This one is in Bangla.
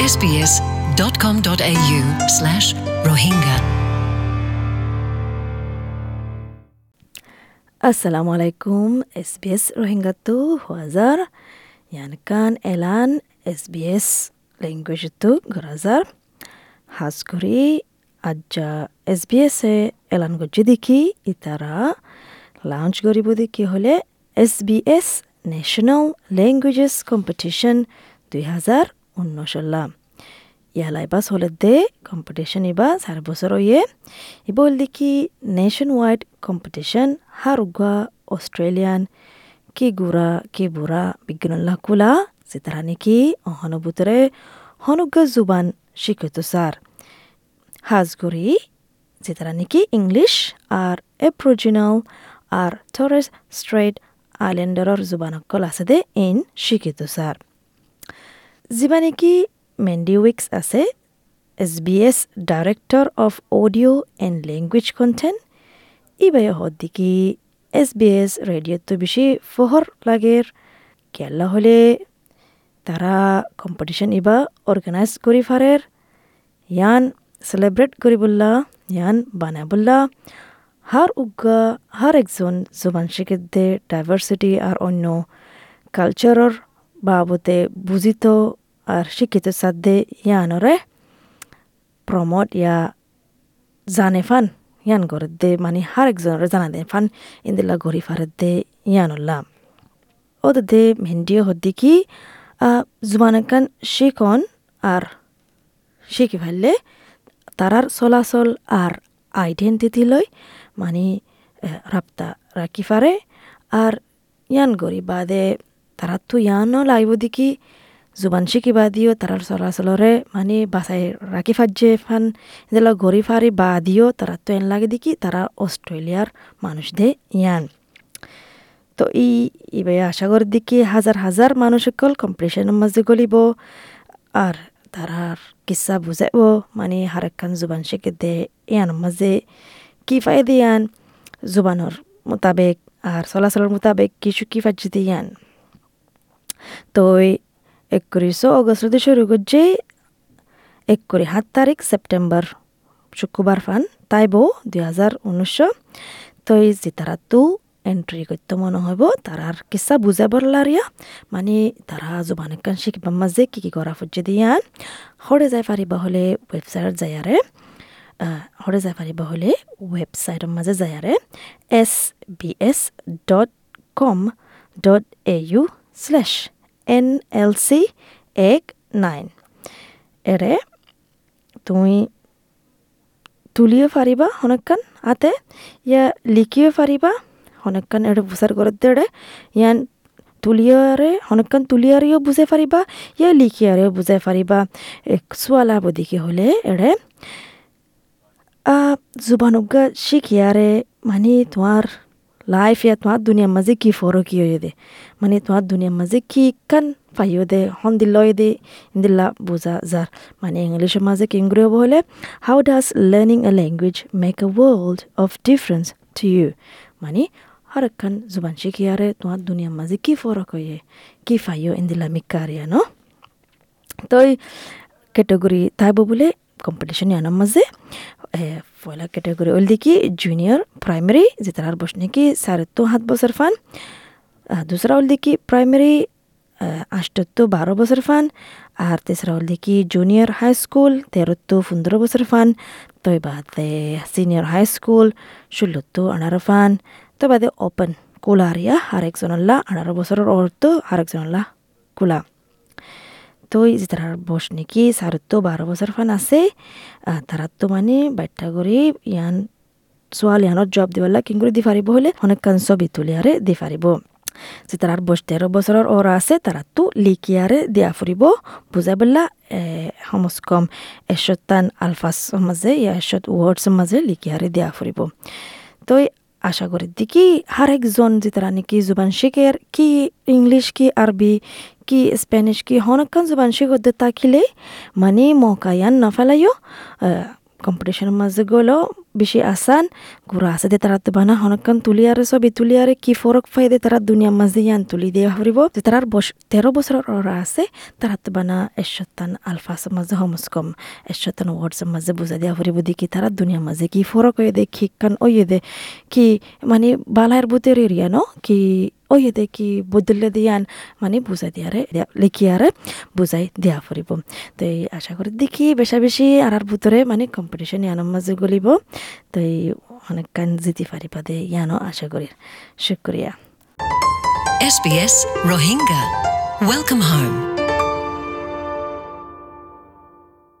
sbs.com.au slash rohingya. Assalamu alaikum SBS Rohingya huazar yani kan elan SBS language tu gurazar haskuri ajja SBS এ এলান গজ্জি দেখি ইতারা লঞ্চ করিব দেখি হলে SBS ন্যাশনাল ল্যাঙ্গুয়েজেস কম্পিটিশন দুই হাজার উনষল্লা ইয়ালাই বাস হলে দে কম্পিটিশন ইবা চার বছর ইয়ে ইবল দেখি নেশন ওয়াইড কম্পিটিশন হারুগা, অস্ট্রেলিয়ান, কি গুড়া, কি বুড়া, বিজ্ঞানল্লাহ কুলা, সিতারা নাকি, অহনুভূতরে হনুগা জুবান শিক্ষিত স্যার। হাজগুড়ি যেতারা নাকি ইংলিশ, আর এপ্রোজিনাল, আর টরেস স্ট্রেট আইল্যান্ডারর জুবানকল আছে দে ইন শিক্ষিত স্যার। যিবা নেকি মেন্ডি উইক্স আছে, S B S director of audio' and language content, ইবাই হদ্দিকি এছ বি এছ রেডিওতো বেছি ফহর লাগের কেলা হলে তারা কম্পিটিশন ইবা অর্গানাইজ করি ফারের ইয়ান সেলিব্রেট করি বললা ইয়ান বানা বললা হার উগা হার একজন জোবান শিখিতে ডাইভার্সিটি আর অন্য কালচারর ফান, ইয়ান গরত দে মানে হার একজনের জানা দে ফান ইন্দিলা গরি ফারত দে ইয়ানুল্লা ওদ দে মেন্ডিও হদ্দি কি জুবানাকান শিকন আর শিখি ফেললে তারার চলাচল আর আইডেন্টিটি লই মানে রাপ্তা রাখি ফারে আর ইয়ান গরি বাদে তারা তো ইয়ানও লাইব দেখি জুবান শিকিবা দিও তারার চলাচলরে মানে বাসাই রাখি ফাজে ফান। এদিলা ঘড়ি ফারি বা দিও তারা তো এন লাগে দেখি তারা অস্ট্রেলিয়ার মানুষ দে ইয়ান। তো ই, ইবে আশা করি দেখি হাজার হাজার মানুষ সকল কম্পিটিশনের মাঝে গলিব আর তারার কিসা বুঝাইব মানে হারেকখান জুবান শিখে দে ইয়ান মাঝে কি ফাই দিয়ান জুবানোর মোতাবেক আর চলাচলের মোতাবেক কিছু কি ফাজি দিয়ান তো একত্রিশশো অগস্টতে শুরু করছে এক করে সাত তারিখ সেপ্টেম্বর শুক্রবার ফান তাইব দুই হাজার উনিশশো তো এই যে তারা এন্ট্রি করতে মনে হইব তারার কিসা বুঝাবার লারিয়া মানে তারা জোবান কান শিখবার মাঝে কি কি করা ফুজে দিয়ান হরে যাই পারিবা হলে ওয়েবসাইট যায়ারে হরে যাই পারিবা হলে ওয়েবসাইটের মাঝে যায়ারে S B S dot com dot A U slash N L চি এক নাইন এৰে তুমি তুলিও পাৰিবা হনকান আতে, ইয়া লিখিও পাৰিবা হনকান এৰে বুজার করে দেড়ে ইয়ান তুলিয়ারে হনকান তুলিয়ারেও বুঝে পারিবা ইয়া লিখিয়ারেও বুঝে পারিবা সোয়ালা বদিকে হলে এড়ে জুবানুগা শিখিয়ারে মানে তোমার লাইফ তোমার দুনিয়ার মাঝে কি ফরক হয়ে দে মানে তোমার দুনিয়ার মাঝে কি কান পাইও দে হন দিলয় দে ইন্দিল্লা বুঝা যার মানে ইংলিশের মাঝে কিংগ্রে হব হলে how does learning a language make a world of difference to you মানে হর একখান জুবান শিখিয়ারে তোমার দুনিয়ার মাঝে কি ফরক হয়ে কি পাইও ইন্দিল্লা মিকারিয়া ন তো ক্যাটেগরি তাইব বলে কম্পিটিশন ইয়ানোর মাঝে পয়লা ক্যাটেগরি ওল দেখি জুনিয়র প্রাইমারি যে তার বস নাকি সাড়ে তো সাত বছর ফান দুসরা ওল দেখি প্রাইমারি আষ্টত্তু বারো বছর ফান আর তেসরা ওল দেখি জুনিয়র হাই স্কুল তেরোত্তু পনেরো বছর ফান তই বাদে সিনিয়র হাই স্কুল ষোলোত্তু আঠারো ফান তই বাদে ওপেন কুলারিয়া আর একজনল্লা আঠারো বছরের অর্থ আর একজনল্লা কুলা। তো তারার বস নাকি সারতো বারো বছর ফান আছে। তারার তো মানে বাট্টা করে ইয়ান ছোৱালী ইয়ানত জব দিবলা কিং করে দি পারিব হলে অনেক কান তুলিয়ারে দি পারিব যে তারার বয়স তেরো বছরের ওরা আছে তারা তো লিখিয়ারে দিয়া ফুরিব। বুঝাই বললা সমস কম এশতান আলফাস মাঝে ইয়া এশত ওয়ার্ডস মাঝে লিখিয়ারে দিয়া ফুরিব। তো আশা করি। দেখি হার একজন যে তারা নাকি জুবান শিখের, কি ইংলিশ, কি আরবি, কি স্প্যানিশ, কি হনকান জুবান শিখতে থাকিলে মানে মকায়ান না ফেলাইও কম্পিটিশনের মাঝে গেলো বেশি আসান, গুড়া আছে দে তারা তো বানা, হনকান তুলিয়ারে ছবি তুলিয়ারে কি ফরক ফাই দে তারা দুনিয়ার মাঝে ইয়ান তুলি দেওয়া হরিব। যে তারার বস, তেরো বছরের ওরা আছে, তারা তো বানা এশতান আলফাসের মাঝে হমস কম এশতান ওয়ার্ডসের মাঝে বুঝা দেওয়া হরিব দেখি তারা দুনিয়ার মাঝে কি ফরক হয়ে দে, কি কান ওই দে, কি মানে বালায়ের বুতের এরিয়া ন কি ওই দে কি বদলে দিয়ান মানে বুঝাই দিয়ারে লিখিয়ারে বুঝাই দেওয়া ফুরিব তো এই আশা করি দেখি বেশা বেশি আর আর ভিতরে মানে কম্পিটিশন ইয়ানোর মাঝে গলিব তো এই অনেক কান জিতি পারিবা দে ইয়ানো আশা করি শুক্রিয়া SBS Rohingya. Welcome home.